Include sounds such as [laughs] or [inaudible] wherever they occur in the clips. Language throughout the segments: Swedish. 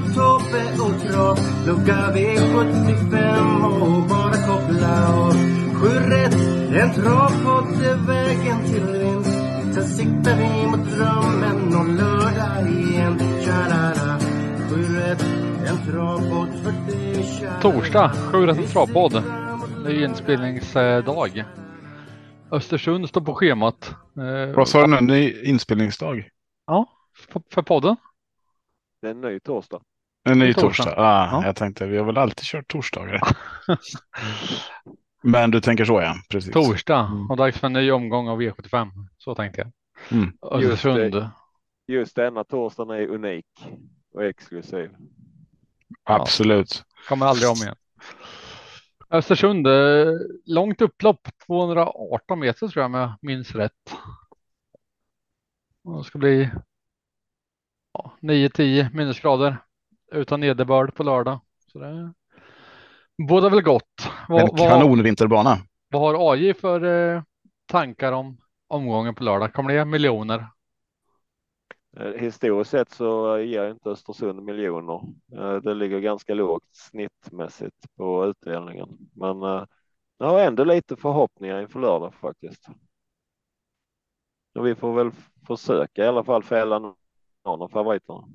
Tobbe och Trav Lucka V75 och bara koppla av Sju rätt, en travpodd är vägen till vinst Sen siktar vi mot drömmen om lördag igen Tja-la-la Sju rätt, en travpodd för dig tja Torsdag, sju rätt travpodd. Det är ju inspelningsdag. Östersund står på schemat. Eh, Vad sa du nu? Ny inspelningsdag? Ja, för podden. Det är en ny torsdag. En ny Torsdag. torsdag. Ah, Ja. Jag tänkte, vi har väl alltid kört torsdagar. [laughs] Men du tänker så ja, precis. Torsdag Mm. och dags för en ny omgång av V75. Så tänkte jag. Mm. Östersund. Just denna torsdagen är unik och exklusiv. Absolut. Kommer aldrig om igen. Östersund, eh, långt upplopp, 218 meter tror jag om jag minns rätt. Och Det ska bli ja, 9-10 minusgrader utan nederbörd på lördag. Så det bådar väl gott. En Vad, vad, kanonvinterbana. vad har AJ för eh, tankar om omgången på lördag? Kommer det miljoner? Eh, Historiskt sett så ger inte Östersund miljoner. Eh, Det ligger ganska lågt snittmässigt på utdelningen. Men eh, jag har ändå lite förhoppningar inför lördag faktiskt. Och vi får väl försöka i alla fall fälla någon av favoriterna.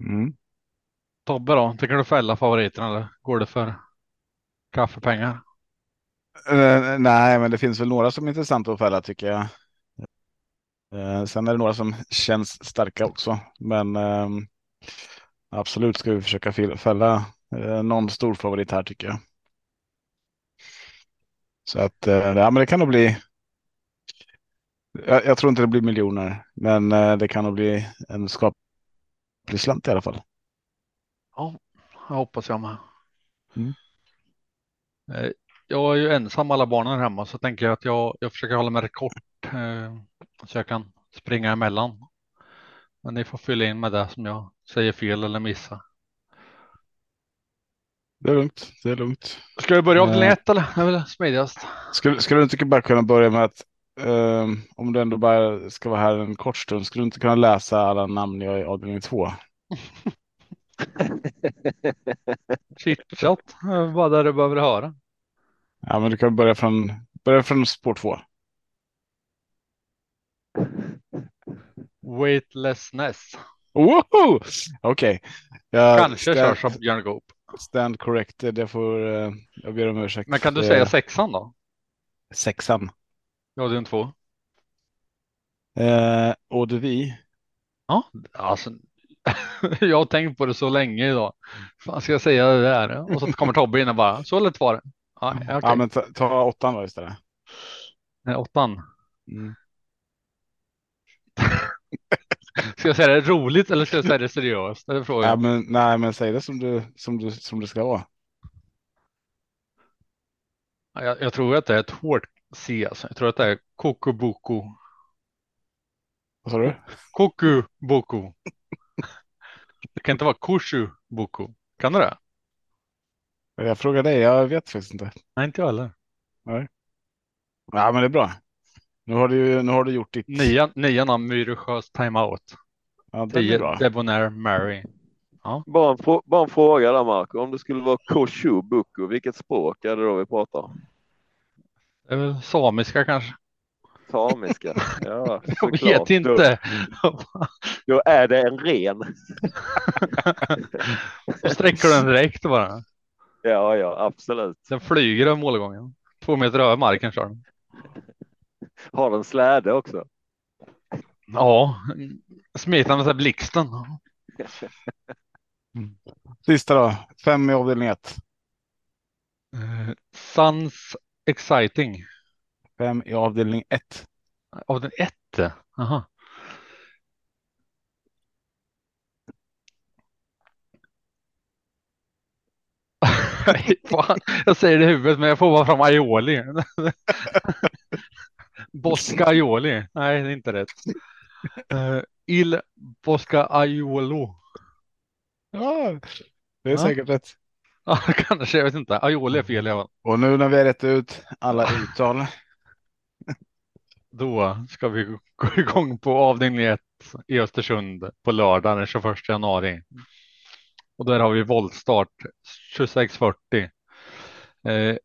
Mm. Tobbe då, tänker du fälla favoriterna eller går det för kaffepengar? Eh, nej, men det finns väl några som är intressanta att fälla tycker jag. Eh, sen är det några som känns starka också. Men ehm, absolut ska vi försöka fälla eh, någon stor favorit här tycker jag. Så att ja, men det kan nog bli. Jag, jag tror inte det blir miljoner, men eh, det kan nog bli en skaplig slant i alla fall. Ja, jag hoppas jag med. Mm. Eh, Jag är ju ensam alla barnen hemma så tänker jag att jag, jag försöker hålla mig kort eh, så jag kan springa emellan. Men ni får fylla in med det som jag säger fel eller missar. Det är lugnt. Det är lugnt. Ska vi börja avdelning Eh. ett eller? Det är väl smidigast. Skulle, skulle du inte bara kunna börja med att ehm, om du ändå bara ska vara här en kort stund, skulle du inte kunna läsa alla namn i avdelning två? [laughs] Chitchat, vad är det du behöver höra? Ja, men du kan börja från, börja från spår två. Weightlessness. Woho! Okej. Jag Kanske stand, körs av Björn Goop. stand corrected. Jag får, eh, jag ber om ursäkt. Men kan du säga sexan då? Sexan. Ja, det är en två. Eh, Odevi. Ja, alltså. [laughs] jag har tänkt på det så länge idag. Fan ska jag säga det där? Och så kommer Tobbe in och bara, så lätt var det. Ja, okej. Ja, men ta, ta åttan då istället. Nej, Åttan. Mm. [laughs] Ska jag säga det roligt eller ska jag säga det seriöst? Det är Ja, frågan. men, nej, men säg det som du, som du, som det ska vara. Jag, jag tror att det är ett hårt C. Alltså. Jag tror att det är Kokoboko. Vad sa du? Kokoboko. Det kan inte vara Koshuboko. Kan det det? Jag frågar dig. Jag vet faktiskt inte. Nej, inte jag heller. Ja, men det är bra. Nu har du, nu har du gjort ditt. Nian, nian av Myresjös timeout. Ja, det Tio bra. Debonair Mary. Bara en, bara en fråga där Marco. Om det skulle vara Koshu Buku, vilket språk är det då vi pratar? Det är väl samiska kanske. Samiska? [laughs] Ja, Jag såklart. vet inte. Då, [laughs] då är det en ren. [laughs] Då sträcker den direkt bara. Ja, ja, absolut. Den flyger över målgången. Två meter över marken kör den. Har den släde också? Ja, smetar med så blixten. Sista då. Fem i avdelning ett. Eh, Suns Exciting. Fem i avdelning 1. Avdelning 1? Jaha. [laughs] Jag säger det i huvudet, men jag får bara från aioli. [laughs] Bosca aioli. Nej, det är inte rätt. Uh, Il Bosca aiolo. Ja, det är ja. säkert rätt. [laughs] Ja, kanske. Jag vet inte. Aioli är fel i alla fall. Och nu när vi har rätt ut alla uttal. Då ska vi gå igång på avdelning 1 i Östersund på lördag den 21 januari. Och där har vi voltstart 26.40. Eh,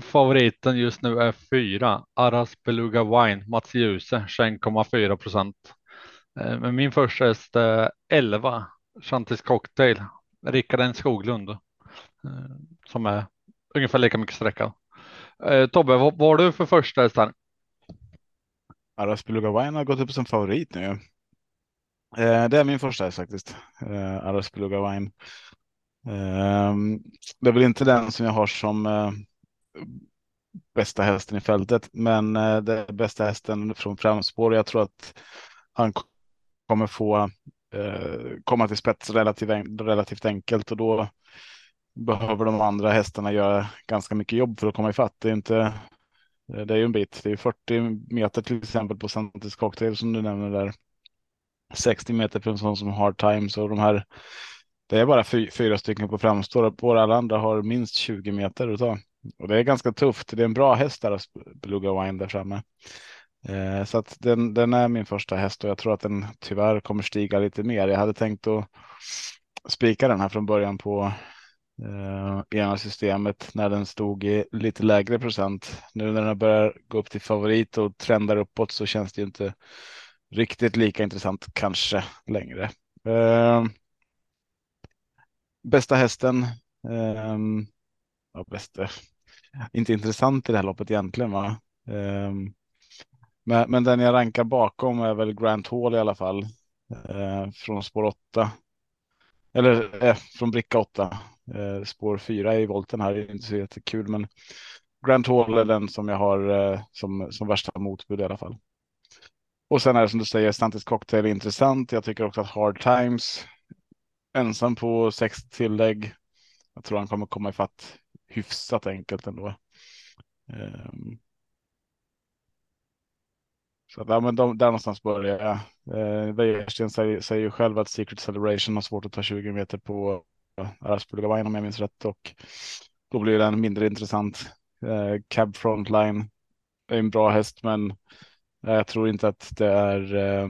favoriten just nu är fyra Aras Beluga Wine Mats Djuse 21,4 procent. Eh, men min första häst är 11 Chantis Cocktail Rickard N Skoglund Eh, som är ungefär lika mycket sträckad. Eh, Tobbe, vad var har du för första hästar? här? Aras Beluga Wine har gått upp som favorit nu. Eh, det är min första häst faktiskt. Eh, Aras Beluga Wine. Eh, det är väl inte den som jag har som eh, bästa hästen i fältet, men eh, det är bästa hästen från framspår. Jag tror att han kommer få eh, komma till spets relativt, relativt enkelt och då behöver de andra hästarna göra ganska mycket jobb för att komma ifatt. Det är inte eh, det är ju en bit. Det är 40 meter till exempel på Santis Cocktail som du nämner där. 60 meter för en sån som hard time. Så de här, det är bara fy, fyra stycken på framstår. och alla andra har minst 20 meter att ta. Och det är ganska tufft. Det är en bra häst där, Beluga Wine där framme. Eh, så att den, den är min första häst och jag tror att den tyvärr kommer stiga lite mer. Jag hade tänkt att spika den här från början på eh, ena systemet när den stod i lite lägre procent. Nu när den börjar gå upp till favorit och trendar uppåt så känns det ju inte riktigt lika intressant kanske längre. Eh, bästa hästen. Eh, ja, bästa. Inte intressant i det här loppet egentligen va. Eh, men, men den jag rankar bakom är väl Grant Hall i alla fall. Eh, från spår 8. Eller eh, från bricka 8. Eh, spår fyra i volten här är inte så jättekul men Grant Hall är den som jag har eh, som, som värsta motbud i alla fall. Och sen är det som du säger, Stantis Cocktail är intressant. Jag tycker också att Hard Times ensam på sex tillägg. Jag tror han kommer komma ifatt hyfsat enkelt ändå. Um, Så att, ja, men de, där någonstans börjar jag. Eh, Wäjersten säger, säger ju själv att Secret Celebration har svårt att ta 20 meter på Araspelga Wine om jag minns rätt och då blir den mindre intressant. Eh, Cab Frontline är en bra häst men eh, jag tror inte att det är eh,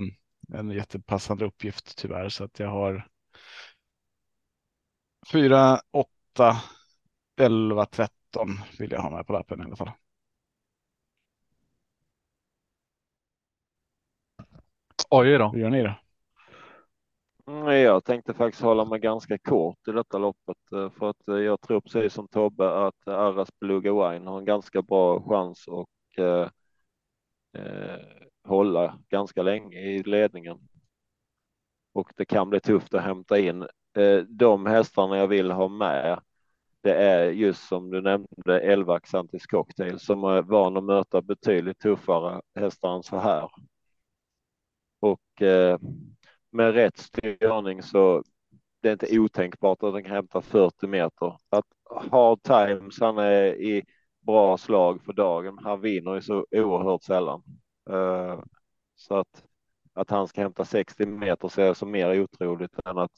en jättepassande uppgift tyvärr så att jag har 4, 8, 11, 13 vill jag ha med på lappen i alla fall. Oj då. Hur gör ni då? Mm, jag tänkte faktiskt hålla mig ganska kort i detta loppet eh, för att eh, jag tror precis som Tobbe att Arras Beluga Wine har en ganska bra chans och eh, eh, hålla ganska länge i ledningen. Och det kan bli tufft att hämta in eh, de hästarna jag vill ha med. Det är just som du nämnde 11 Xantis Cocktail som är van att möta betydligt tuffare hästar än så här. Och eh, med rätt styrning så det är inte otänkbart att den kan hämta 40 meter. Att Hard Times, han är i bra slag för dagen. Han vinner ju så oerhört sällan. Eh, så att, att han ska hämta 60 meter ser jag som mer otroligt än att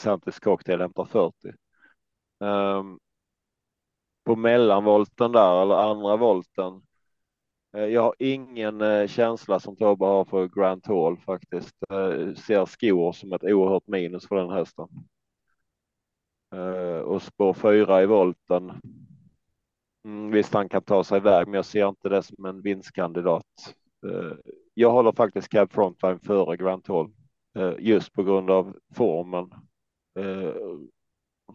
Santis Cocktail hämtar 40. Ehm, på mellanvolten där eller andra volten Eh, jag har ingen eh, känsla som Tobbe har för Grant Hall faktiskt. Jag Ser skor som ett oerhört minus för den hästen. Och spår fyra i volten. Mm, visst, han kan ta sig iväg, men jag ser inte det som en vinstkandidat. Jag håller faktiskt Cab Frontline före Grant Hall just på grund av formen.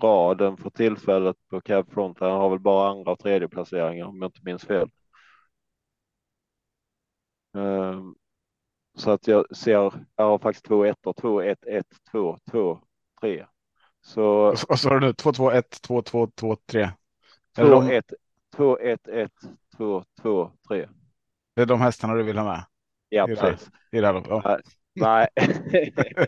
Raden för tillfället på Cab Frontline har väl bara andra och tredje placeringar om jag inte minns fel. Ehm, Så att jag ser, jag har faktiskt två ettor, två, ett, ett, två, två, tre. Så Och så sa du nu 2, 2, 1, 2, 2, 2, 3. Är det, två, de, ett, två, ett, ett, två, två, tre. det är de hästarna du vill ha med Ja, I det precis. i det här loppet? Ja. Nej, [laughs]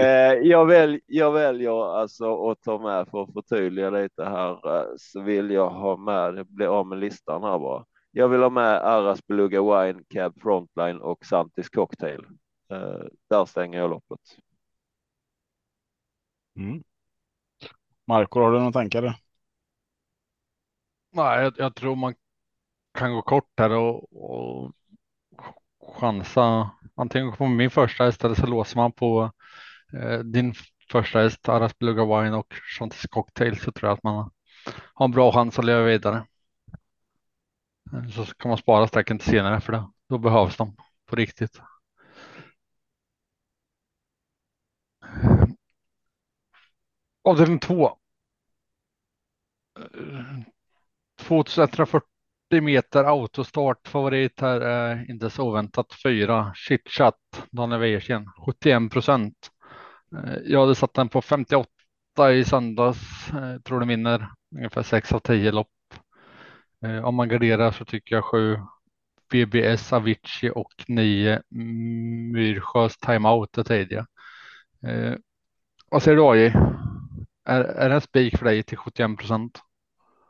Eh, jag, väl, jag väljer alltså att ta med för att förtydliga lite här eh, så vill jag ha med, det blir av med listan här bara. Jag vill ha med Aras Beluga Wine, Cab Frontline och Santis Cocktail. Eh, där stänger jag loppet. Mm. Marco, har du några tankar? Nej, jag, jag tror man kan gå kort här och, och chansa antingen på min första häst eller så låser man på eh, din första häst Aras Beluga Wine och Chantis Cocktail så tror jag att man har en bra chans att leva vidare. Så kan man spara strecken till senare för det. Då behövs de på riktigt. Avdelning två. 2140 meter autostart. Favorit här är inte så oväntat fyra. Chitchat Daniel Wäjersten 71 procent. Eh, jag hade satt den på 58 i söndags. Eh, tror den vinner ungefär 6 av 10 lopp. Eh, Om man garderar så tycker jag 7 BBS Avicii och 9 Myrsjös timeout är tidiga. Eh, vad säger du AJ? Är, är det en spik för dig till 71 procent?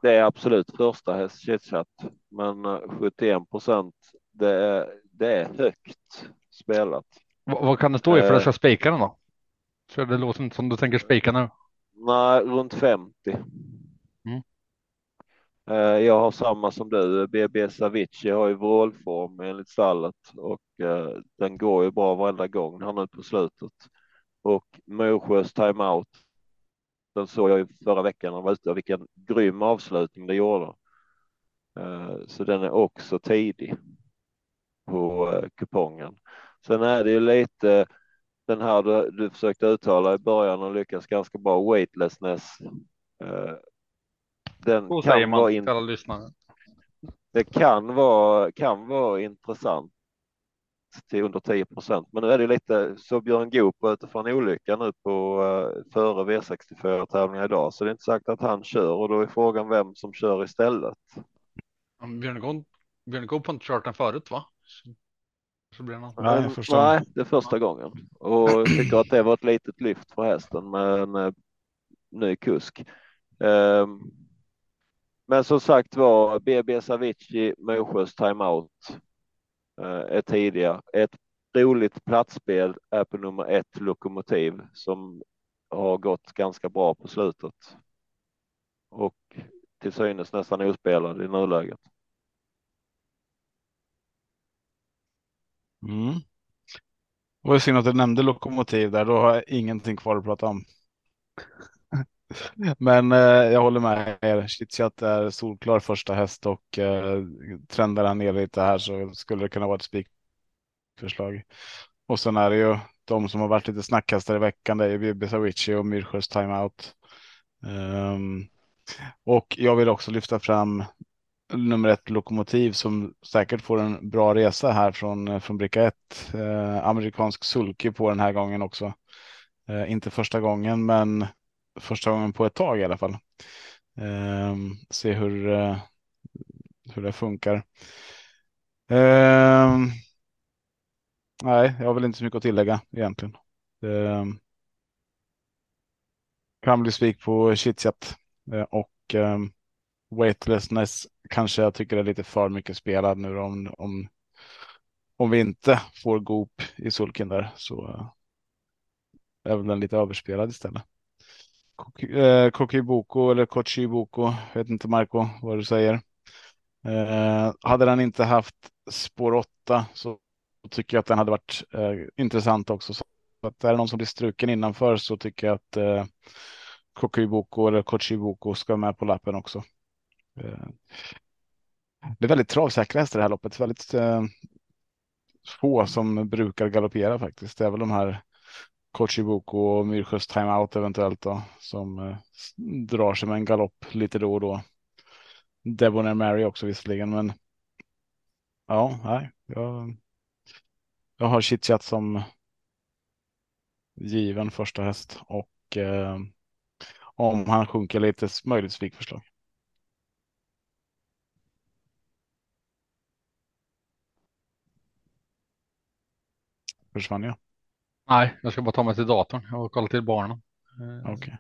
Det är absolut första häst chitchat, men eh, 71 procent, det är, det är högt spelat. Vad, vad kan det stå i för att jag ska Eh. spika den då? För det låter inte som du tänker spika nu. Nej, runt 50. Eh, jag har samma som du. BB Avicii har ju vrålform enligt stallet och eh, den går ju bra varenda gång här nu på slutet. Och Mosjös timeout. Den såg jag ju förra veckan när han var ute och vilken grym avslutning det gjorde. Eh, så den är också tidig på kupongen. Sen är det ju lite den här du, du försökte uttala i början och lyckas ganska bra, weightlessness. Eh, Den Så säger kan man vara, till in, alla lyssnare. det kan vara, kan vara intressant till under 10 procent. Men nu är det lite så Björn Goop var ute för en olycka nu på uh, före V64 tävlingen idag, så det är inte sagt att han kör och då är frågan vem som kör istället. Björn Björn Goop har inte kört den förut va? Så, så blir det något. Nej, första nej, det är första gången och jag tycker att det var ett litet lyft för hästen med en eh, ny kusk. Ehm, men som sagt var, BB Savicii, Mosjös timeout eh, är tidiga. Ett roligt platsspel är på nummer ett Lokomotiv som har gått ganska bra på slutet. Och till synes nästan ospelad i nuläget. Mm. Det var ju synd att du nämnde lokomotiv där. Då har jag ingenting kvar att prata om. Men eh, jag håller med er. Chitchat är solklar första häst och eh, trendar han ner lite här så skulle det kunna vara ett spikförslag. Och sen är det ju de som har varit lite snackhästar i veckan. Det är ju Bibi Savici och Myrsjös timeout. Um, ehm, och jag vill också lyfta fram nummer ett Lokomotiv som säkert får en bra resa här från, eh, från bricka ett. Eh, amerikansk sulky på den här gången också. Eh, inte första gången, men första gången på ett tag i alla fall. Eh, se hur, eh, hur det funkar. Eh, nej, jag har väl inte så mycket att tillägga egentligen. Eh, kan bli spik på chitchat eh, och eh, weightlessness kanske jag tycker är lite för mycket spelad nu då, om, om, om vi inte får Goop i sulken där så eh, är väl den lite överspelad istället. Eh, Kokiboko eller Kochiboko, vet inte Marco vad du säger. Eh, hade den inte haft spår 8 så tycker jag att den hade varit eh, intressant också. Så att är det någon som blir struken innanför så tycker jag att eh, Kokiboko eller Kochiboko ska med på lappen också. Eh, det är väldigt travsäkra hästar i det här loppet. Väldigt eh, få som brukar galoppera faktiskt. Det är väl de här Kochibuku och Myrsjös timeout eventuellt då som eh, drar sig med en galopp lite då och då. Debonair Mary också visserligen, men ja, nej, jag, jag har chitchat som given första häst och eh, om han sjunker lite möjligt spikförslag. Försvann jag? Nej, jag ska bara ta mig till datorn och kolla till barnen. Eh, Okej.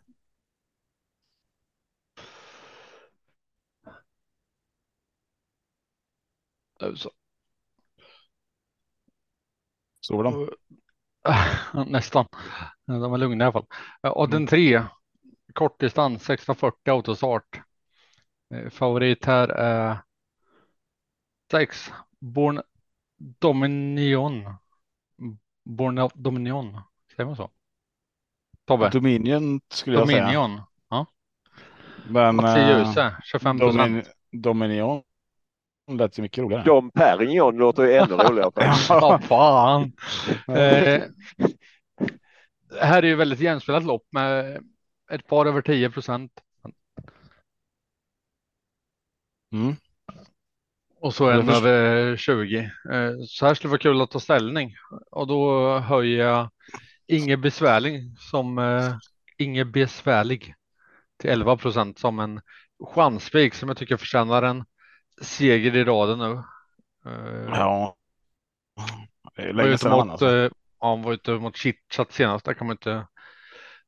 nu så. Sover de? [laughs] Nästan. De är lugna i alla fall. Och den Mm. tre. Kortdistans 640 autostart. Eh, Favorit här är 6. Born Dominion. Born Dominion. Säger man så? Tobbe. Dominion skulle jag säga. Dominion. Ja. Men i eh, ljuset. 25 procent. Domin, Dominion lät ju mycket roligare. Dom Perignon låter ju ännu roligare. [laughs] Ja, fan. Eh, här är ju väldigt jämspelat lopp med ett par över 10 procent. Mm. Och så en förstår. över 20. Eh, Så här skulle vara kul att ta ställning. Och då höjer jag Inge Besvärlig som eh, Inge Besvärlig till 11 procent som en chansspik som jag tycker förtjänar en seger i raden nu. Eh, Ja. Var ute mot, alltså. ja, han var ute mot Chitchat senast. Där kan man inte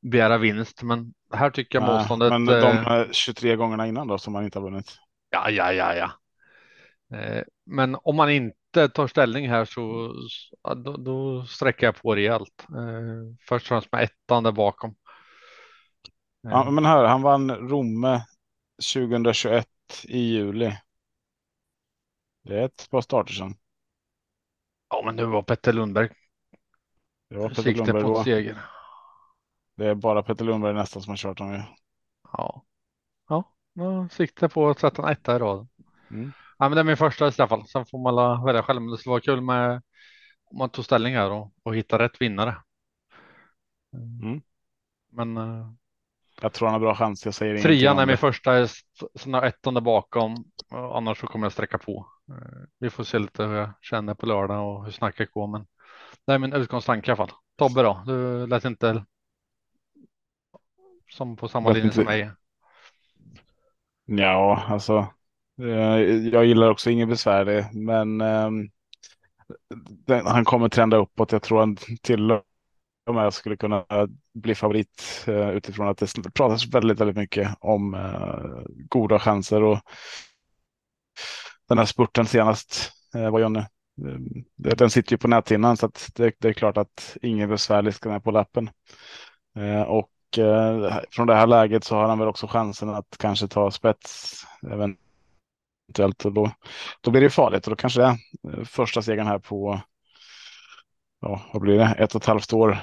begära vinst, men här tycker jag Nej, motståndet. Men de eh, 23 gångerna innan då som han inte har vunnit. Ja, ja, ja, ja. Eh, Men om man inte tar ställning här så då, då sträcker jag på rejält. Eh, Först och främst med ettan där bakom. Eh, Ja, men hör, han vann Romme 2021 i juli. Det är ett par starter sedan. Ja, men nu var Petter Lundberg Det var sikte Lundberg på då. seger. Det är bara Peter Lundberg nästan som har kört honom. ju. Ja, ja, ja sikte på att sätta en etta i raden. Mm. Ja, men det är min första i alla fall. Sen får man välja själv. Men det skulle vara kul med om man tog ställning här och, och hitta rätt vinnare. Mm. Men eh, Jag tror han har bra chans. Jag säger Trean är min första, sen har ettan där bakom. Annars så kommer jag sträcka på. Eh, Vi får se lite hur jag känner på lördag och hur snacket går. Men det är min utgångstanke i alla fall. Tobbe då? Du lät inte som på samma Lät linje som mig. Ja, alltså. Eh, jag gillar också ingen besvärlig, men ehm, den, han kommer trenda uppåt. Jag tror han till och med skulle kunna bli favorit eh, utifrån att det pratas väldigt, väldigt mycket om eh, goda chanser och den här spurten senast var Jonny. Den sitter ju på näthinnan så att det, det är klart att ingen besvärlig ska med på lappen. Och från det här läget så har han väl också chansen att kanske ta spets eventuellt och då, då blir det farligt. Och då kanske det är eh, första segern här på ja, vad blir det, ett och ett halvt år.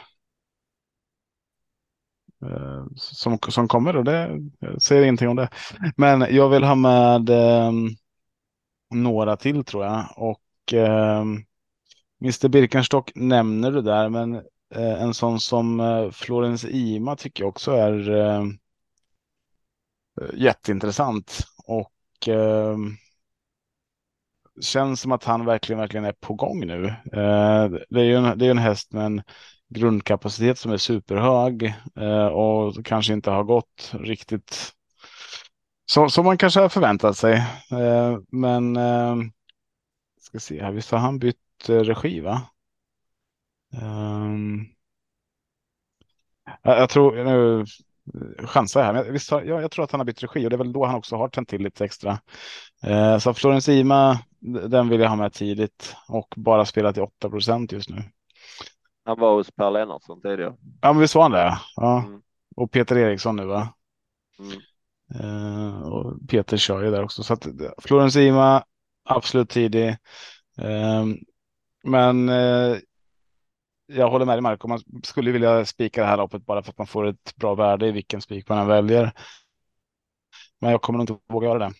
Eh, som, som kommer och det jag säger ingenting om det. Men jag vill ha med eh, några till tror jag. Och eh, Mr Birkenstock nämner du där men eh, en sån som eh, Florence Ima tycker jag också är ehm, eh, jätteintressant eh, känns som att han verkligen, verkligen är på gång nu. Eh, det är ju en, det är en häst med en grundkapacitet som är superhög eh, och kanske inte har gått riktigt så, som man kanske har förväntat sig. Eh, men eh, ska se här, visst har han bytt eh, regi va? Ehm, jag, jag tror, nu chansar jag här, men visst har, jag, jag tror att han har bytt regi och det är väl då han också har tänt till lite extra. Eh, så Florence Ima, den vill jag ha med tidigt och bara spela till 8 procent just nu. Han var hos Per Lennartsson tidigare. Ja, men visst var han det? Ja. Mm. Och Peter Eriksson nu va? Mm. Eh, och Peter kör ju där också. Så att eh, Florence Ima, absolut tidig. Eh, men eh, jag håller med dig Marco, man skulle vilja spika det här loppet bara för att man får ett bra värde i vilken spik man än väljer. Men jag kommer nog inte våga göra det.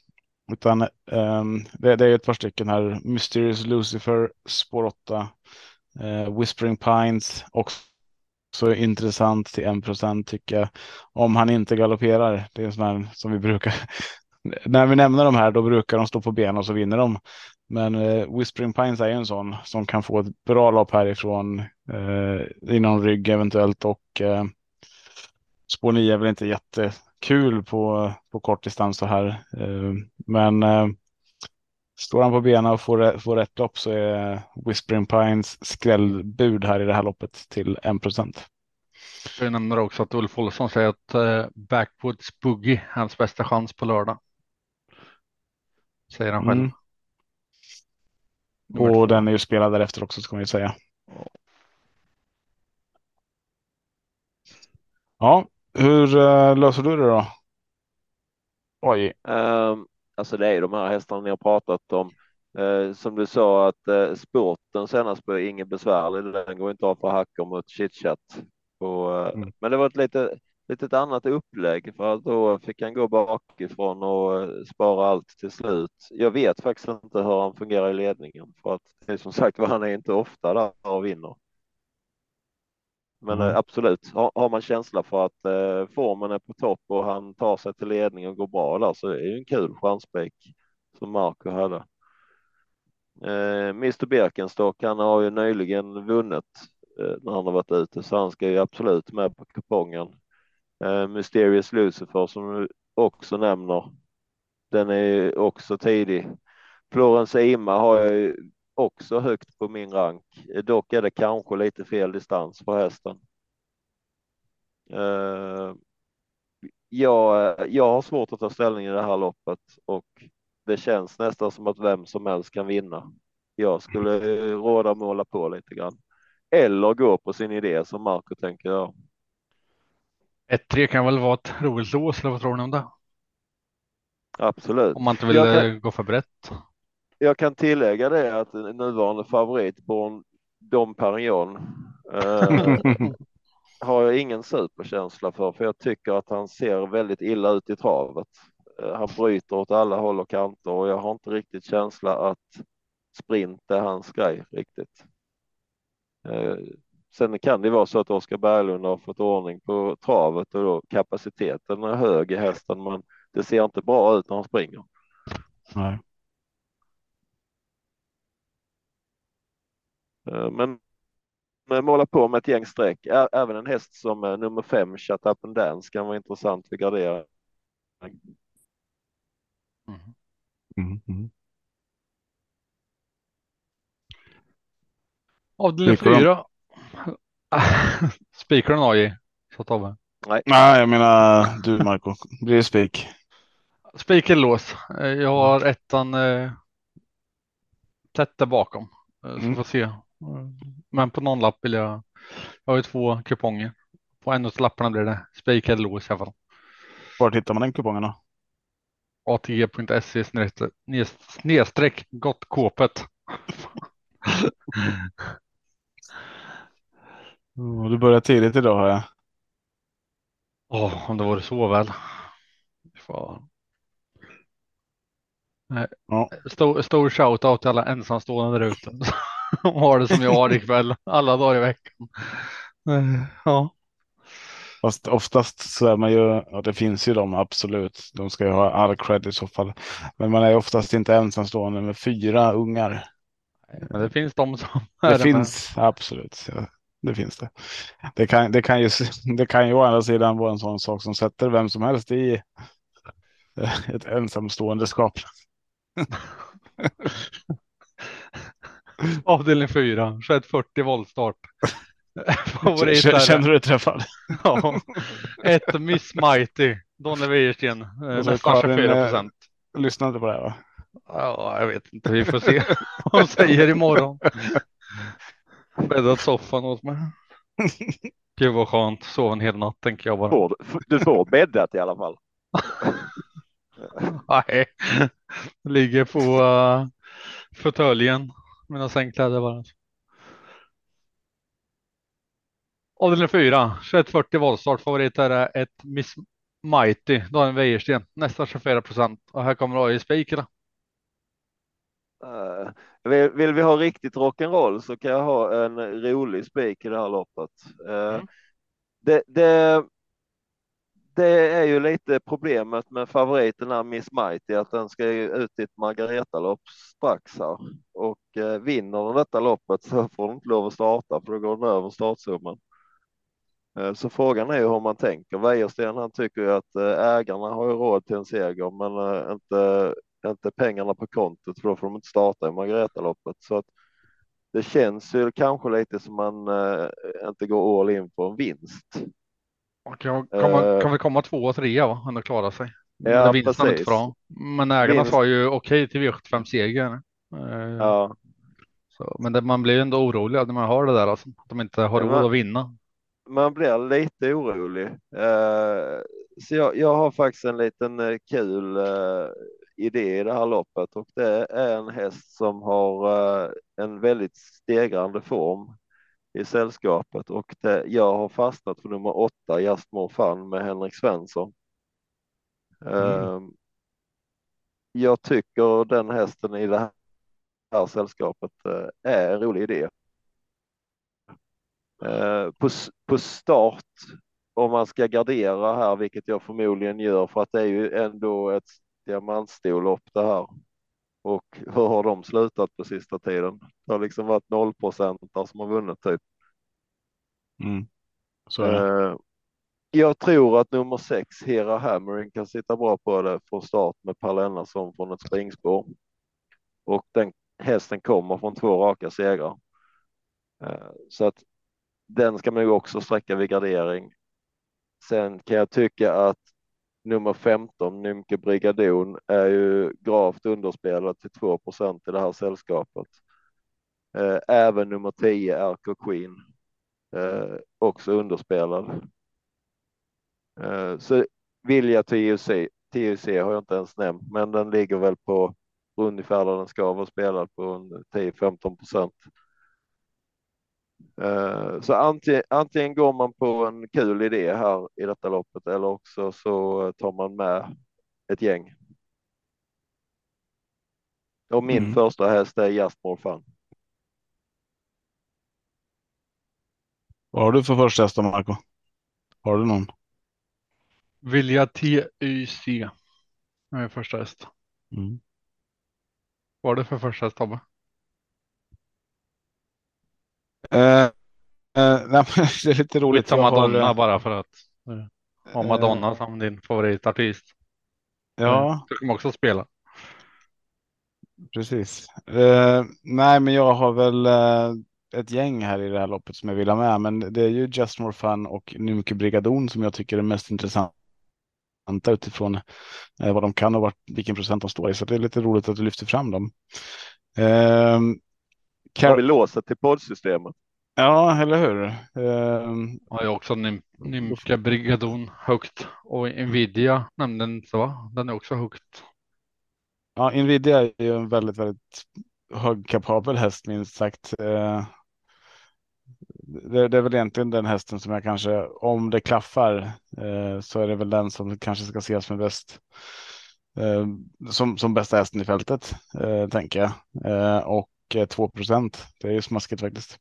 Utan um, det, det är ett par stycken här. Mysterious Lucifer, spår 8. uh, eh, Whispering Pines, också intressant till 1% tycker jag. Om han inte galopperar. Det är en sån här som vi brukar. [laughs] När vi nämner de här då brukar de stå på ben och så vinner de. Men eh, Whispering Pines är ju en sån som kan få ett bra lopp härifrån eh, inom rygg eventuellt och eh, spår 9 är väl inte jättekul på, på kort distans så här. Eh, men eh, Står han på benen och får, får rätt lopp så är Whispering Pines skrällbud här i det här loppet till 1 procent. Jag nämner också att Ulf Olsson säger att eh, Backwoods Boogie hans bästa chans på lördag. Säger han själv. Mm. Och den är ju spelad därefter också ska man ju säga. Ja, hur uh, löser du det då? Oj. Um, alltså det är de här hästarna ni har pratat om. Uh, som du sa att uh, sporten senast blev ingen besvärlig. Den går inte av för hackor mot chitchat. Och, mm. Men det var ett lite, litet annat upplägg för att då fick han gå bakifrån och spara allt till slut. Jag vet faktiskt inte hur han fungerar i ledningen för att det är som sagt var han är inte ofta där och vinner. Men mm. absolut, har, man känsla för att eh, formen är på topp och han tar sig till ledning och går bra där så är det ju en kul chanspik som Marco hade. Eh, Mr Birkenstock, han har ju nyligen vunnit eh, när han har varit ute så han ska ju absolut med på kupongen. Eh, Mysterious Lucifer som du också nämner. Den är också tidig. Florence Ima har jag också högt på min rank. Dock är det kanske lite fel distans på hästen. Eh, jag, jag har svårt att ta ställning i det här loppet och det känns nästan som att vem som helst kan vinna. Jag skulle råda måla på lite grann. Eller gå på sin idé som Marco tänker göra. 1-3 kan väl vara ett roligt lås, eller vad tror ni om det? Absolut. Om man inte vill kan... Eh, gå för brett jag kan tillägga det att nuvarande favorit Born Dom Perignon eh, [laughs] har jag ingen superkänsla för, för jag tycker att han ser väldigt illa ut i travet. Eh, han bryter åt alla håll och kanter och jag har inte riktigt känsla att sprint är hans grej riktigt. Eh, sen kan det vara så att Oskar Berglund har fått ordning på travet och då kapaciteten är hög i hästen, men det ser inte bra ut när han springer. Nej. Eh, men måla på med ett gäng streck. Även en häst som eh, nummer fem, Shut Up and Dance, kan vara intressant vid gardering. Mm. Mm. Mm. Avdelning fyra. [laughs] Spikar den AJ? Så vi. Nej. Nej, jag menar du Marco. Blir det spik? Spik eller lås. Eh, jag har ettan eh, tätt där bakom. Så mm. får se men på någon lapp vill jag. Jag har ju två kuponger. På en av lapparna blir det spik eller lås i alla fall. Var hittar man den kupongen då? ATG.se snedstreck gott [laughs] kåpet. du börjar tidigt idag har jag. Ja, oh, om det vore så väl. Fan. Ja. Stor, stor shout-out till alla ensamstående där ute. De har det som jag har ikväll, alla dagar i veckan. Ja. Fast oftast så är man ju, och det finns ju de absolut, de ska ju ha all cred i så fall. Men man är oftast inte ensamstående med fyra ungar. Men det finns de som är det. Det finns med. absolut. Ja, det finns det. Det kan, det, kan ju, [laughs] det kan ju å andra sidan vara en sån sak som sätter vem som helst i ett ensamstående skap. [laughs] Avdelning 4, skett 40 voltstart. [laughs] Känner du dig träffad? ja. Ett Miss Mighty, Donny Wäjersten, nästan 24 procent. Lyssna inte på det här va? Ja, jag vet inte. Vi får se vad hon säger imorgon. Bäddat soffan åt mig. [laughs] Gud vad skönt. Sov en hel natt tänker jag bara. Du får bäddat i alla fall. [laughs] Nej, ligger på uh, fåtöljen mina sängkläder bara. Avdelning 4, 2140 voltstart. Favorit är ett Miss Mighty, Daniel Wäjersten, nästan 24 procent. Och här kommer AI Spik eller? Uh, vill, vill, vi ha riktigt rock'n'roll så kan jag ha en rolig spik i det här loppet. Uh, mm. det, det, det är ju lite problemet med favoriten Miss Mighty att den ska ut i ett Margareta-lopp strax här och eh, vinner den detta loppet så får den inte lov att starta för då går den över startsumman. Eh, så frågan är ju hur man tänker. Wäjersten han tycker ju att eh, ägarna har ju råd till en seger men eh, inte inte pengarna på kontot för då får de inte starta i Margaretaloppet. Så att det känns ju kanske lite som man eh, inte går all in på en vinst. Kan, komma, Eh. kan vi komma två och trea va? Ändå klara sig. Ja, vinsten är inte precis. bra. Men ägarna Vinst- sa ju okej till V75 seger. Eh, Ja, så, men det, man blir ju ändå orolig när man hör det där alltså. Att de inte har Ja, råd att vinna. man blir lite orolig. Eh, så jag, jag har faktiskt en liten eh, kul eh, idé i det här loppet och det är en häst som har eh, en väldigt stegrande form i sällskapet och det, jag har fastnat för nummer åtta, Just More Fun med Henrik Svensson. Eh, Jag tycker den hästen i det här, sällskapet eh, är en rolig idé. Eh, på, på start, om man ska gardera här, vilket jag förmodligen gör, för att det är ju ändå ett diamantstorlopp det här. Och [laughs] hur har de slutat på sista tiden? Det har liksom varit nollprocentare som har vunnit typ. Mm. Så. Eh, jag tror att nummer sex, Hera Hammering, kan sitta bra på det från start med Per Lennartsson från ett springspår. Och den hästen kommer från två raka segrar. Eh, så att den ska man ju också sträcka vid gardering. Sen kan jag tycka att nummer 15, Nymke Brigadon, är ju gravt underspelad till 2% i det här sällskapet. Eh, även nummer 10, RK Queen, eh, också underspelad. Eh, så Vilja TUC, TUC har jag inte ens nämnt, men den ligger väl på ungefär där den ska vara spelad på 10-15 procent. Eh, Så antingen, antingen går man på en kul idé här i detta loppet eller också så tar man med ett gäng. Och min Mm. första häst är Just More Fun. Vad har du för första häst Marco? Har du någon? Vilja TYC. är första häst. Mm. Vad är det för första häst Tobbe? [laughs] Nej, men det är lite roligt. Lite Jag har, Madonna eh, bara för att ha Madonna som din favoritartist. Ja, Du kommer också spela. precis. Nej, men jag har väl ett gäng här i det här loppet som jag vill ha med, men det är ju Just More Fun och Nymke Brigadon som jag tycker är mest intressanta utifrån vad de kan och vart, vilken procent de står i. Så det är lite roligt att du lyfter fram dem. Eh, Har vi låset till poddsystemet? Ja, eller hur? Eh, Har jag också Nym Nymka Brigadon högt och Nvidia nämnde inte va? Den är också högt. Ja, Nvidia är ju en väldigt, väldigt högkapabel häst minst sagt. Eh, Det, det är väl egentligen den hästen som jag kanske, om det klaffar, eh, så är det väl den som kanske ska ses med bäst. eh, Som, som bästa hästen i fältet, eh, tänker jag. Eh, Och eh, 2 procent, det är ju smaskigt faktiskt.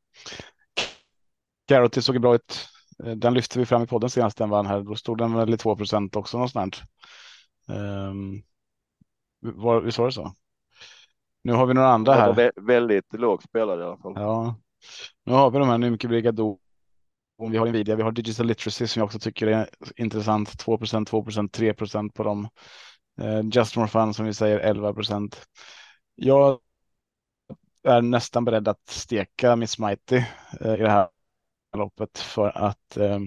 Carrot såg bra ut. Eh, Den lyfte vi fram i podden senast den vann här. Då stod den väl i 2 procent också någonstans. Um, var, det så? Nu har vi några andra här. vä- väldigt lågt spelad i alla fall. Ja, nu har vi de här Nymke Brigadon. Vi har Nvidia, vi har Digital Literacy som jag också tycker är intressant. 2% 2% 3% på dem. Eh, Just More Fun som vi säger 11% Jag är nästan beredd att steka Miss Mighty eh, i det här loppet för att eh,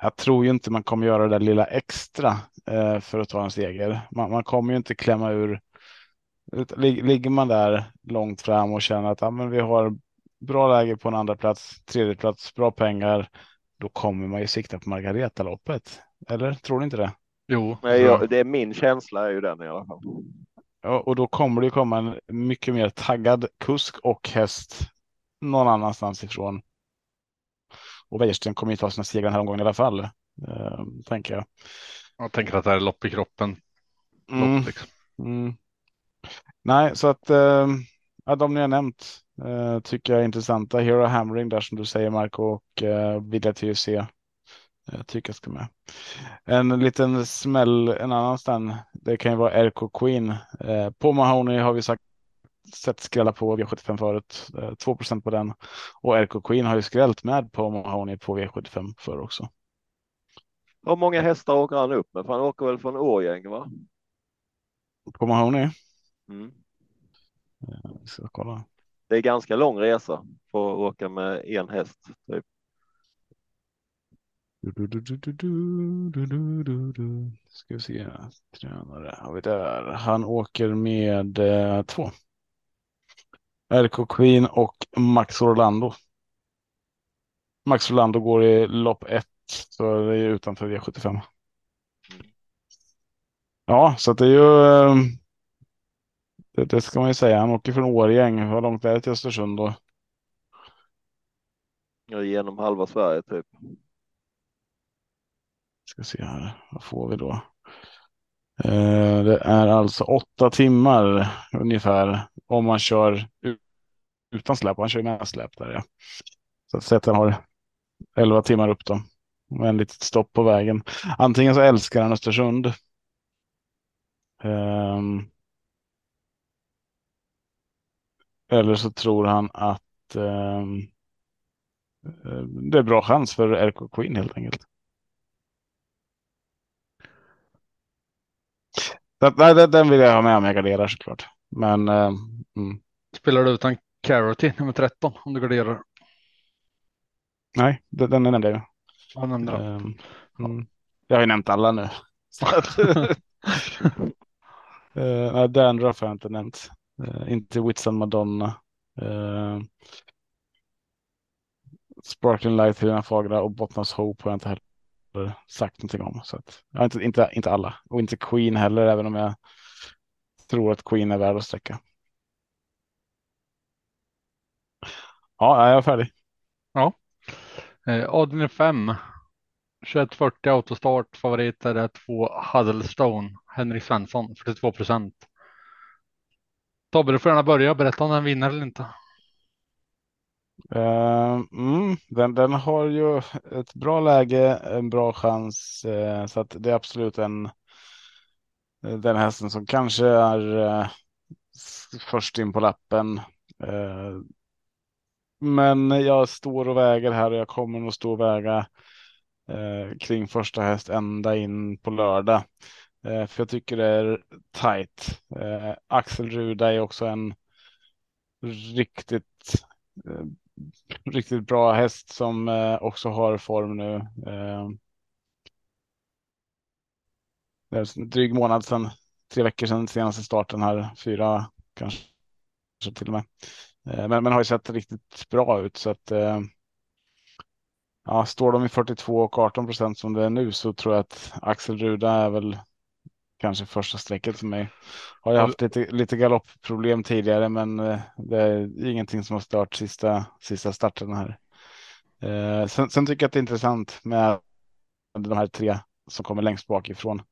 jag tror ju inte man kommer göra det där lilla extra eh, för att ta en seger. Man, man kommer ju inte klämma ur. Ligger man där långt fram och känner att ja, men vi har bra läge på en andra plats, tredje plats, bra pengar, då kommer man ju sikta på Margaretaloppet. Eller tror ni inte det? Jo, Nej, jag, det är min känsla är ju den i alla fall. Ja, och då kommer det komma en mycket mer taggad kusk och häst någon annanstans ifrån. Och Wäjersten kommer ju ta sina segrar den här omgången i alla fall, eh, tänker jag. jag tänker att det här är lopp i kroppen. Mm, Lopp, liksom. mm. Nej, så att eh, ja, de ni har nämnt eh, tycker jag är intressanta. Hero Hammering där som du säger Marco och eh, Vilja TUC eh, tycker jag ska med. En liten smäll en annanstans. Det kan ju vara RK Queen. Eh, på Mahoney har vi sagt sett skrälla på V75 förut. Eh, 2 på den. Och RK Queen har ju skrällt med på Mahoney på V75 förr också. Hur många hästar åker han upp med? För han åker väl från Årgäng va? På Mahoney. Mm. Vi ska kolla. Det är ganska lång resa för att åka med en häst. Typ. Du, Ska vi se. Tränare har vi där. Han åker med eh, två. RK Queen och Max Orlando. Max Orlando går i lopp ett, så det är utanför V75. Mm. Ja, så det är ju. Eh, det, det, ska man ju säga. Han åker från Årjäng. Hur långt är det till Östersund då? Ja, genom halva Sverige typ. Ska se här. Vad får vi då? Eh, det är alltså åtta timmar ungefär om man kör utan släp. Han kör ju med släp där ja. Så att säga att han har 11 timmar upp då. Med en litet stopp på vägen. Antingen så älskar han Östersund. Ehm. Eller så tror han att ehm, eh, det är bra chans för RK Queen helt enkelt. Så att, nej, den- den vill jag ha med om jag garderar såklart. Men ehm, mm, Spelar du utan Carroty nummer 13 om du garderar? nej, den, den nämnde jag. Jag nämnde. Ehm, mm. Jag har ju nämnt alla nu. [laughs] Eh, nej, Dandruff har jag inte nämnt. Eh, inte Whitsun Madonna. Uh, Sparkling Light, Helena Fagra och Bottnas Hope har jag inte heller sagt någonting om. Så att, jag har inte, inte, inte alla. Och inte Queen heller, även om jag tror att Queen är värd att sträcka. Ja, jag är färdig. Ja. Eh, Adrian 5. 2140 autostart. Favoriter är två Huddlestone. Henrik Svensson 42 procent. Tobbe, du får gärna börja. Berätta om den vinner eller inte. Uh, mm, den, den har ju ett bra läge, en bra chans. uh, så att det är absolut en den hästen som kanske är uh, först in på lappen. Men jag står och väger här och jag kommer nog stå och väga kring första häst ända in på lördag. För jag tycker det är tajt. Axel Ruda är också en riktigt riktigt bra häst som eh, också har form nu. Eh, det är en dryg månad sedan, tre veckor sedan senaste starten här, fyra kanske till och med. Eh, men, men har ju sett riktigt bra ut så att eh, ja, står de i 42 och 18 procent som det är nu så tror jag att Axel Ruda är väl kanske första strecket för mig. Har jag haft lite, lite galoppproblem tidigare men eh, det är ingenting som har stört sista, sista starten här. Eh, sen, sen tycker jag att det är intressant med de här tre som kommer längst bakifrån.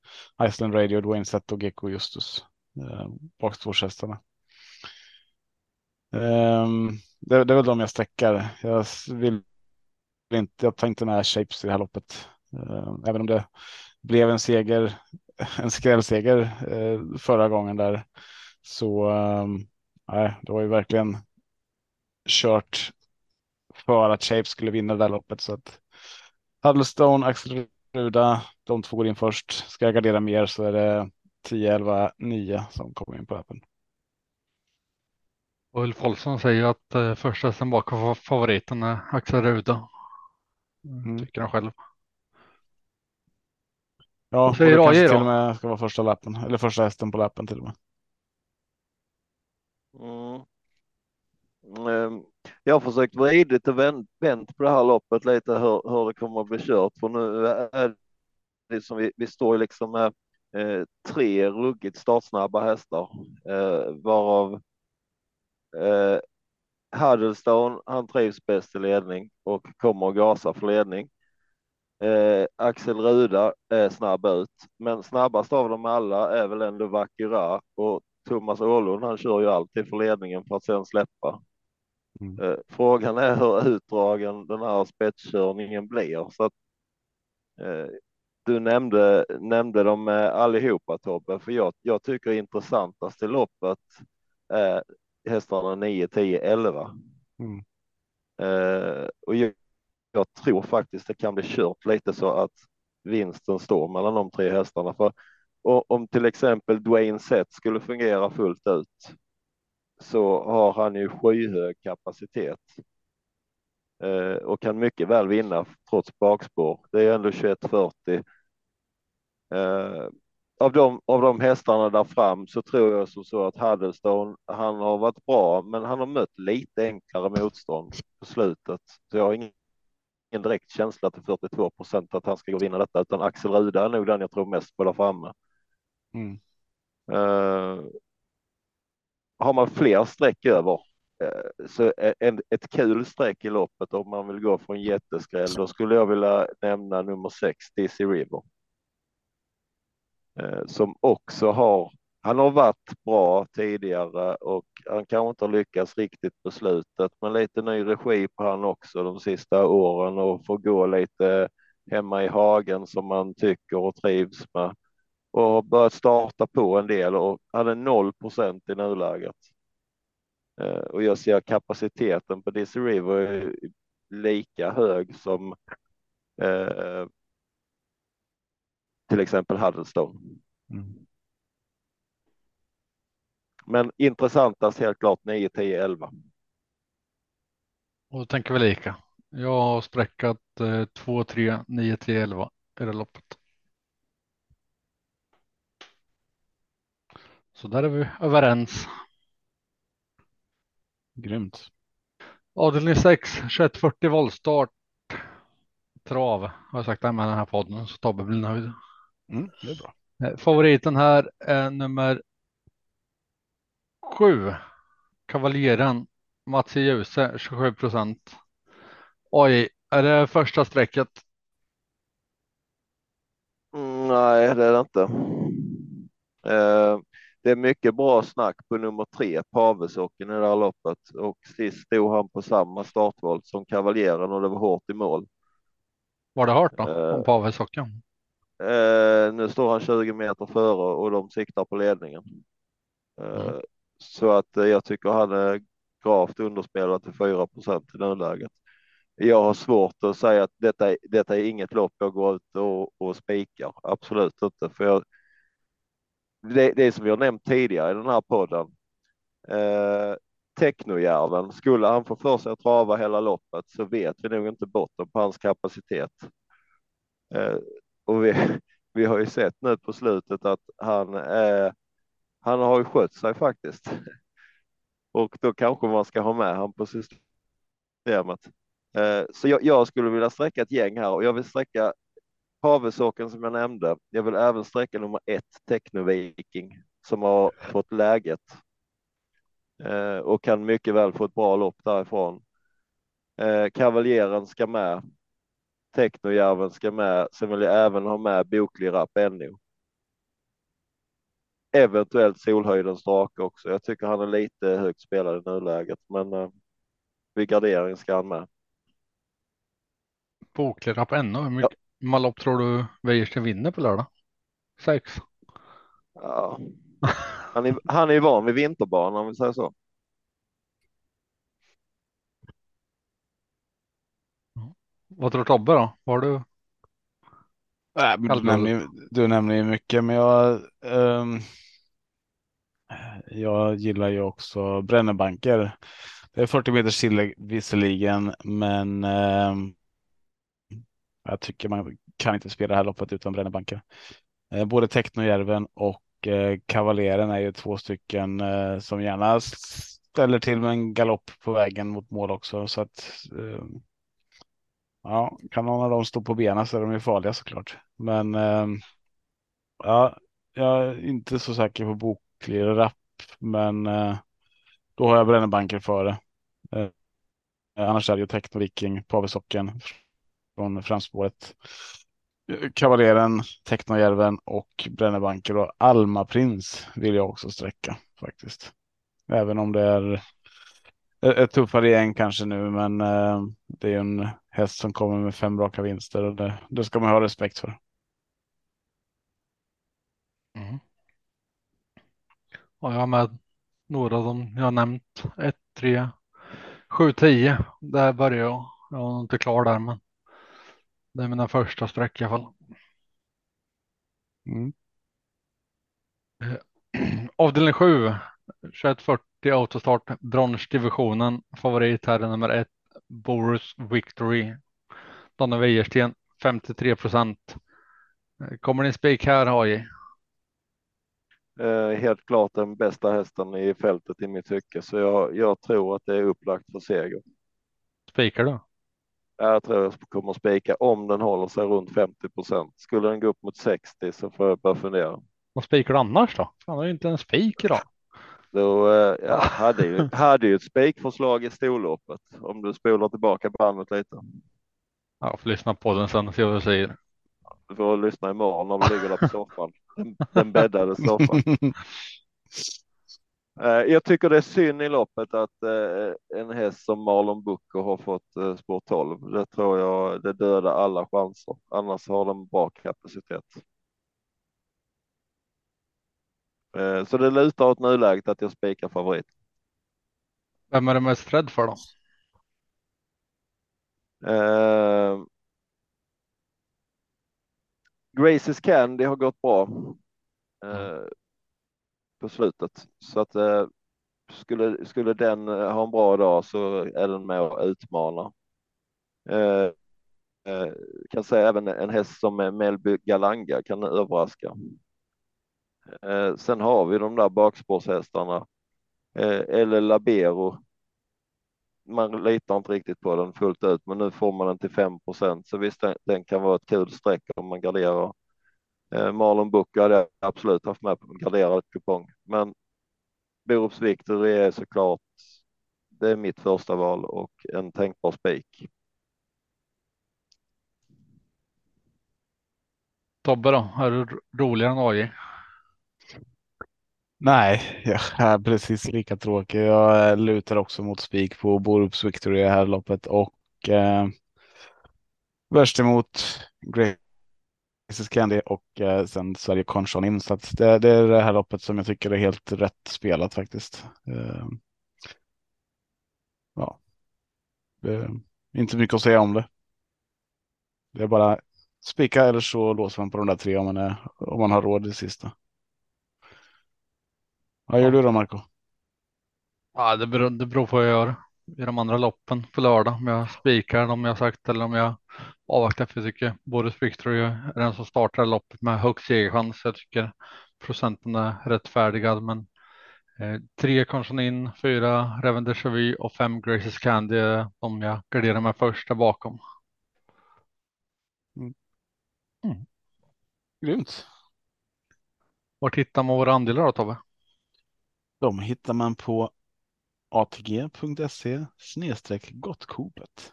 Iceland Radio, Dwayne Sett och Gecko Justus. Eh, Bakspårshästarna. Eh, det, det är väl de jag sträckar. Jag vill inte, jag inte med Shapes i det här loppet. Eh, även om det blev en seger, en skrällseger eh, förra gången där. Så eh, nej, det var ju verkligen kört för att Shapes skulle vinna det där loppet. Så att Huddlestone, Axel Ruda, de två går in först. Ska jag gardera mer så är det 10, 11, 9 som kommer in på appen. Och Ulf Olsson säger att eh, första hästen bakom fa- favoriten är Axel Ruda. Mm. Tycker han själv. Ja, och säger AJ till och med ska vara första lappen eller första hästen på lappen till och med. Mm. Ehm, Jag har försökt vridit och vänt, vänt på det här loppet lite hur, hur det kommer att bli kört. För nu är det som vi, vi står liksom med eh, tre ruggigt startsnabba hästar, eh, varav eh, Huddlestone, han trivs bäst i ledning och kommer att gasa för ledning. Eh, Axel Ruda är snabb ut, men snabbast av dem alla är väl ändå Vakira och Thomas Åhlund. Han kör ju alltid för ledningen för att sen släppa. Mm. Eh, frågan är hur utdragen den här spetskörningen blir. Så att, eh, du nämnde, nämnde dem eh, allihopa Tobbe, för jag, jag tycker intressantast i loppet är hästarna 9, 10, 11. Mm. Eh, och jag, jag tror faktiskt det kan bli kört lite så att vinsten står mellan de tre hästarna. För och om till exempel Dwayne Sett skulle fungera fullt ut så har han ju skyhög kapacitet eh, och kan mycket väl vinna trots bakspår. Det är ändå 2140. Eh, av de, av de hästarna där fram så tror jag som så att Huddlestone, han har varit bra, men han har mött lite enklare motstånd på slutet. Så jag har ingen, ingen direkt känsla till 42 procent att han ska gå vinna detta, utan Axel Ruda är nog den jag tror mest på där framme. Mm. Uh, har man fler streck över uh, så en, ett kul streck i loppet om man vill gå från jätteskräll, då skulle jag vilja nämna nummer sex, DC River. Uh, som också har, han har varit bra tidigare och han kanske inte har lyckats riktigt på slutet, men lite ny regi på han också de sista åren och får gå lite hemma i hagen som man tycker och trivs med och har börjat starta på en del och hade 0 procent i nuläget. Eh, och jag ser kapaciteten på DC River lika hög som eh, till exempel Huddleston. Mm. Men intressantast helt klart 9, 10, 11. Och då tänker vi lika. Jag har sträckat eh, 2, 3, 9, 10, 11 i det loppet. Så där är vi överens. Grymt. Avdelning 6, 2140 voltstart. Trav har jag sagt med den här podden så Tobbe blir nöjd. Mm, det är bra. Eh, favoriten här är nummer sju. Kavaljeren Mats Ljuse 27 procent. Oj, är det första strecket? Mm, nej, det är det inte. Uh, det är mycket bra snack på nummer tre, Pavesocken i det här loppet och sist stod han på samma startvolt som Kavaljeren och det var hårt i mål. Var det hört då uh, om Pavesocken? Uh, nu står han 20 meter före och de siktar på ledningen. Uh, mm. Så att eh, jag tycker han är gravt underspelad till 4 procent i nuläget. Jag har svårt att säga att detta, detta är inget lopp jag går ut och, och spikar. Absolut inte, för jag, det, det som vi har nämnt tidigare i den här podden. Eh, Technojärven, skulle han få för sig att trava hela loppet så vet vi nog inte botten på hans kapacitet. Eh, och vi, [laughs] vi har ju sett nu på slutet att han, eh, han har ju skött sig faktiskt. Och då kanske man ska ha med han på systemet. Eh, så jag, jag, skulle vilja sträcka ett gäng här och jag vill sträcka Havesåken som jag nämnde. Jag vill även sträcka nummer ett, Technoviking, som har fått läget eh, och kan mycket väl få ett bra lopp därifrån. Eh, Kavaljeren ska med. Technojärven ska med. Sen vill jag även ha med Boklig Rapp NO. Eventuellt Solhöjdens drake också. Jag tycker han är lite högt spelad i nuläget, men eh, vid gardering ska han med. Boklig Rapp NO, hur mycket, hur många lopp tror du Wäjersten vinner på lördag? Sex? Ja. Han är, han är van vid vinterbanan om vi säger så. Vad tror Tobbe då? Var du? Nej, du, nämner, du nämner ju mycket, men jag. Um, jag gillar ju också Brännebanker. Det är 40 meters tillägg visserligen, men eh, jag tycker man kan inte spela det här loppet utan brännebanker. Eh, både Technojärven och eh, Kavaljeren är ju två stycken eh, som gärna ställer till med en galopp på vägen mot mål också. Så att ehm, ja, kan någon av dem stå på benen så är de ju farliga såklart. Men ehm, ja, jag är inte så säker på ytterligare rapp, men eh, då har jag Brännebanker före. Eh, eh, annars är det ju Techno Viking, Pavelsocken från framspåret. Kavaljeren, Technojärven och Brännebanker och Alma Prins vill jag också sträcka faktiskt. Även om det är ett tuffare gäng kanske nu, men det är en häst som kommer med fem raka vinster och det, det ska man ha respekt för. Mm. Och jag har med några dem jag nämnt. 1, 3, 7, 10. Där börjar jag. Jag är inte klar där, men det är mina första streck i alla fall. Mm. [clears throat] Avdelning 7, 2140 autostart, bronsdivisionen. Favorit här är nummer ett, Boris Victory. Danne Wäjersten, 53 procent. Kommer ni spik här, AJ? Eh, helt klart den bästa hästen i fältet i mitt tycke, så jag, jag tror att det är upplagt för seger. Spikar du? Jag tror jag kommer spika om den håller sig runt 50 procent. Skulle den gå upp mot 60 så får jag börja fundera. Vad spikar du annars då? Han har ju inte en spik idag. Då eh, ja, hade, ju, hade ju ett spikförslag i storloppet om du spolar tillbaka bandet lite. Ja, får lyssna på den sen och se vad du säger. Du får lyssna imorgon när du ligger där på soffan. Den, den bäddade soffan. [laughs] Eh, Jag tycker det är synd i loppet att eh, en häst som Marlon Booker har fått eh, spår 12. Det tror jag det dödar alla chanser. Annars har den bra kapacitet. Så det lutar åt nuläget att jag spikar favorit. Vem är du mest rädd för då? Graces Candy har gått bra eh, på slutet så att eh, skulle, skulle den eh, ha en bra dag så är den med och utmanar. Eh, eh, kan säga även en häst som är Melby Galanga kan överraska. Eh, sen har vi de där bakspårshästarna. Eller Labero. Man litar inte riktigt på den fullt ut, men nu får man den till 5% så visst, den, den kan vara ett kul streck om man garderar. Eh, Marlon Book hade jag absolut haft med på en garderad kupong, men Borups Victor är såklart. Det är mitt första val och en tänkbar spik. Tobbe då? Är du roligare än AJ? Nej, [laughs] jag är precis lika tråkig. Jag lutar också mot spik på Borups Victory i det här loppet och eh, värst emot Graces Candy och eh, sen Sverige Conchon in. Så att det, det är det här loppet som jag tycker är helt rätt spelat faktiskt. Eh, ja, det är inte mycket att säga om det. Det är bara spika eller så låser man på de där tre om man, är, om man har råd i det sista. Vad gör du då Marco? Ja, det beror, det beror på vad jag gör i de andra loppen på lördag. Om jag spikar dem jag sagt eller om jag avvaktar. För jag tycker Boris Victory är den som startar loppet med högst segerchans. Jag tycker procenten är rättfärdigad, men eh, tre Conchon in, fyra Reven de Chavy och fem Graces Candy är de jag garderar mig först där bakom. Grymt. Vart hittar man våra andelar då Tobbe? De hittar man på atg.se snedstreck gottkopet.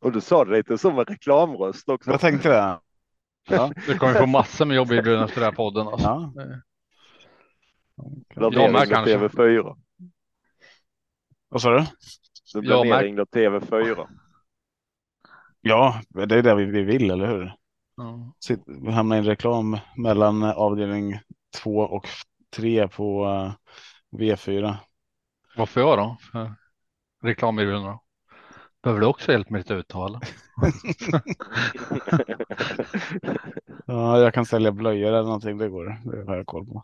Och du sa det lite som en reklamröst också. Jag tänkte [laughs] det. Ja, Du kommer få massor med jobb erbjudanden efter den här podden. Alltså. ja. Jag med av kanske. TV4. Vad sa du? Du blir med. nerringd av TV4. Ja, det är det vi vi vill, eller hur? Ja. Sitt, hamna i en reklam mellan avdelning två och tre på eh, V4. Vad får jag då? För reklamerbjudande då? Behöver du också hjälp med ditt uttal? [laughs] Ja, jag kan sälja blöjor eller någonting, det går. Det har jag koll på.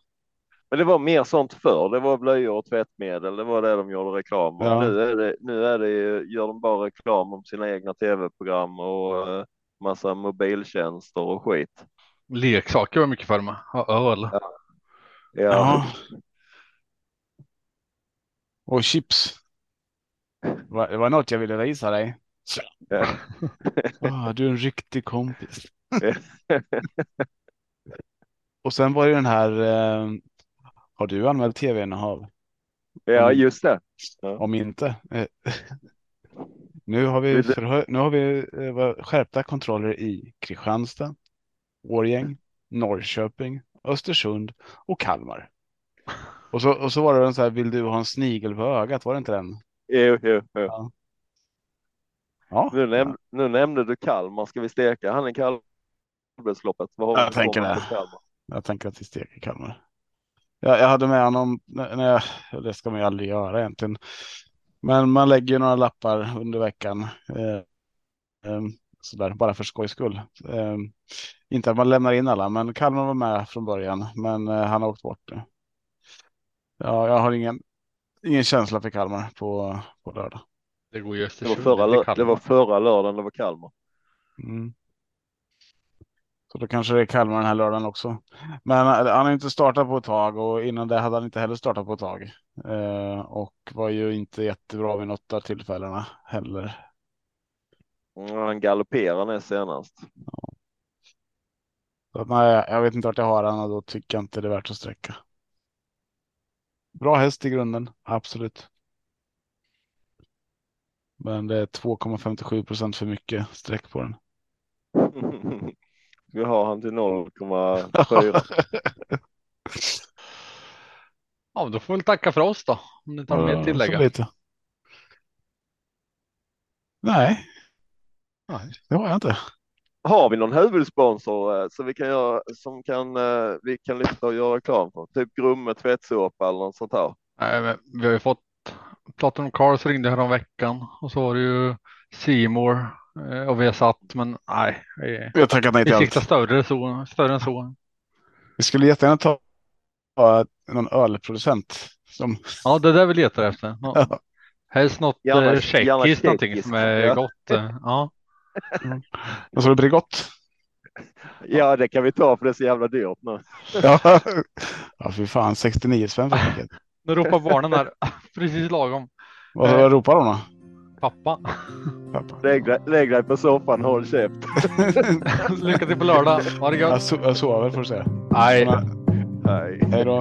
Men det var mer sånt förr. Det var blöjor och tvättmedel. Det var det de gjorde reklam om. Ja. Nu, är det, nu är det, ju- gör de bara reklam om sina egna tv-program och eh, massa mobiltjänster och skit. Leksaker var mycket för mig. Och öl. Ja. Ja. Och chips. Det var, något jag ville visa dig. Ja. Ah, du är en riktig kompis. Och sen var det den här. Eh, har du anmält tv-innehav? ja, just det. Om inte. Eh, [laughs] nu har vi, förhör, nu har vi eh, skärpta kontroller i Kristianstad, Årjäng, Norrköping, Östersund och Kalmar. Och så, och så var det en så här, vill du ha en snigel på ögat? Var det inte den? Jo, jo, jo. Ja, Nu, näm nu nämnde du Kalmar. Ska vi steka han i har Jag tänker det. jag tänker att vi steker Kalmar. Jag, jag hade med honom, jag, det ska man ju aldrig göra egentligen. Men man lägger ju några lappar under veckan. Eh, eh, så där, bara för skojs skull. Eh, inte att man lämnar in alla, men Kalmar var med från början, men eh, han har åkt bort nu. Ja, jag har ingen, ingen känsla för Kalmar på, på lördag. Det går ju Det var, förra, det var förra lördagen det var Kalmar. Mm. Så då kanske det är Kalmar den här lördagen också. Men eh, han har inte startat på ett tag och innan det hade han inte heller startat på ett tag. Eh, och var ju inte jättebra vid något av tillfällena heller. Han galopperar näst senast. Att, nej, jag vet inte vart jag har han och då tycker jag inte det är värt att sträcka. Bra häst i grunden, absolut. Men det är 2,57 procent för mycket streck på den. [laughs] Vi har han till 0,4. [laughs] Ja, då får vi tacka för oss då. Om ni inte har mer att Så tillägga. lite. Nej, Nej. det har jag inte. Har vi någon huvudsponsor eh, så vi kan göra, som kan, eh, vi kan lyfta och göra reklam för? Typ Grumme tvättsåpa eller något sånt här. Nej, men vi har ju fått Platinum Cars ringde här om veckan och så var det ju Seymour eh, och vi har satt, men nej, vi, har tackat nej till allt. större, så, större än så. Vi skulle jättegärna ta någon ölproducent. Som, Ja, det är det vi letar efter. [laughs] Ja. Helst något tjeckiskt någonting som är gott. Ja, vad sa du, Bregott? Ja, det kan vi ta för det är så jävla dyrt nu. Ja. ja, fy fan, 69 spänn för paket. nu ropar barnen här [laughs] precis lagom. Vad vad ropar de då? Pappa, Pappa. Lägg dig, lägg dig på soffan, håll käft. [laughs] lycka till på lördag. Ha det Jag, gött. so jag sover får du säga. Nej. Nej. Hej då.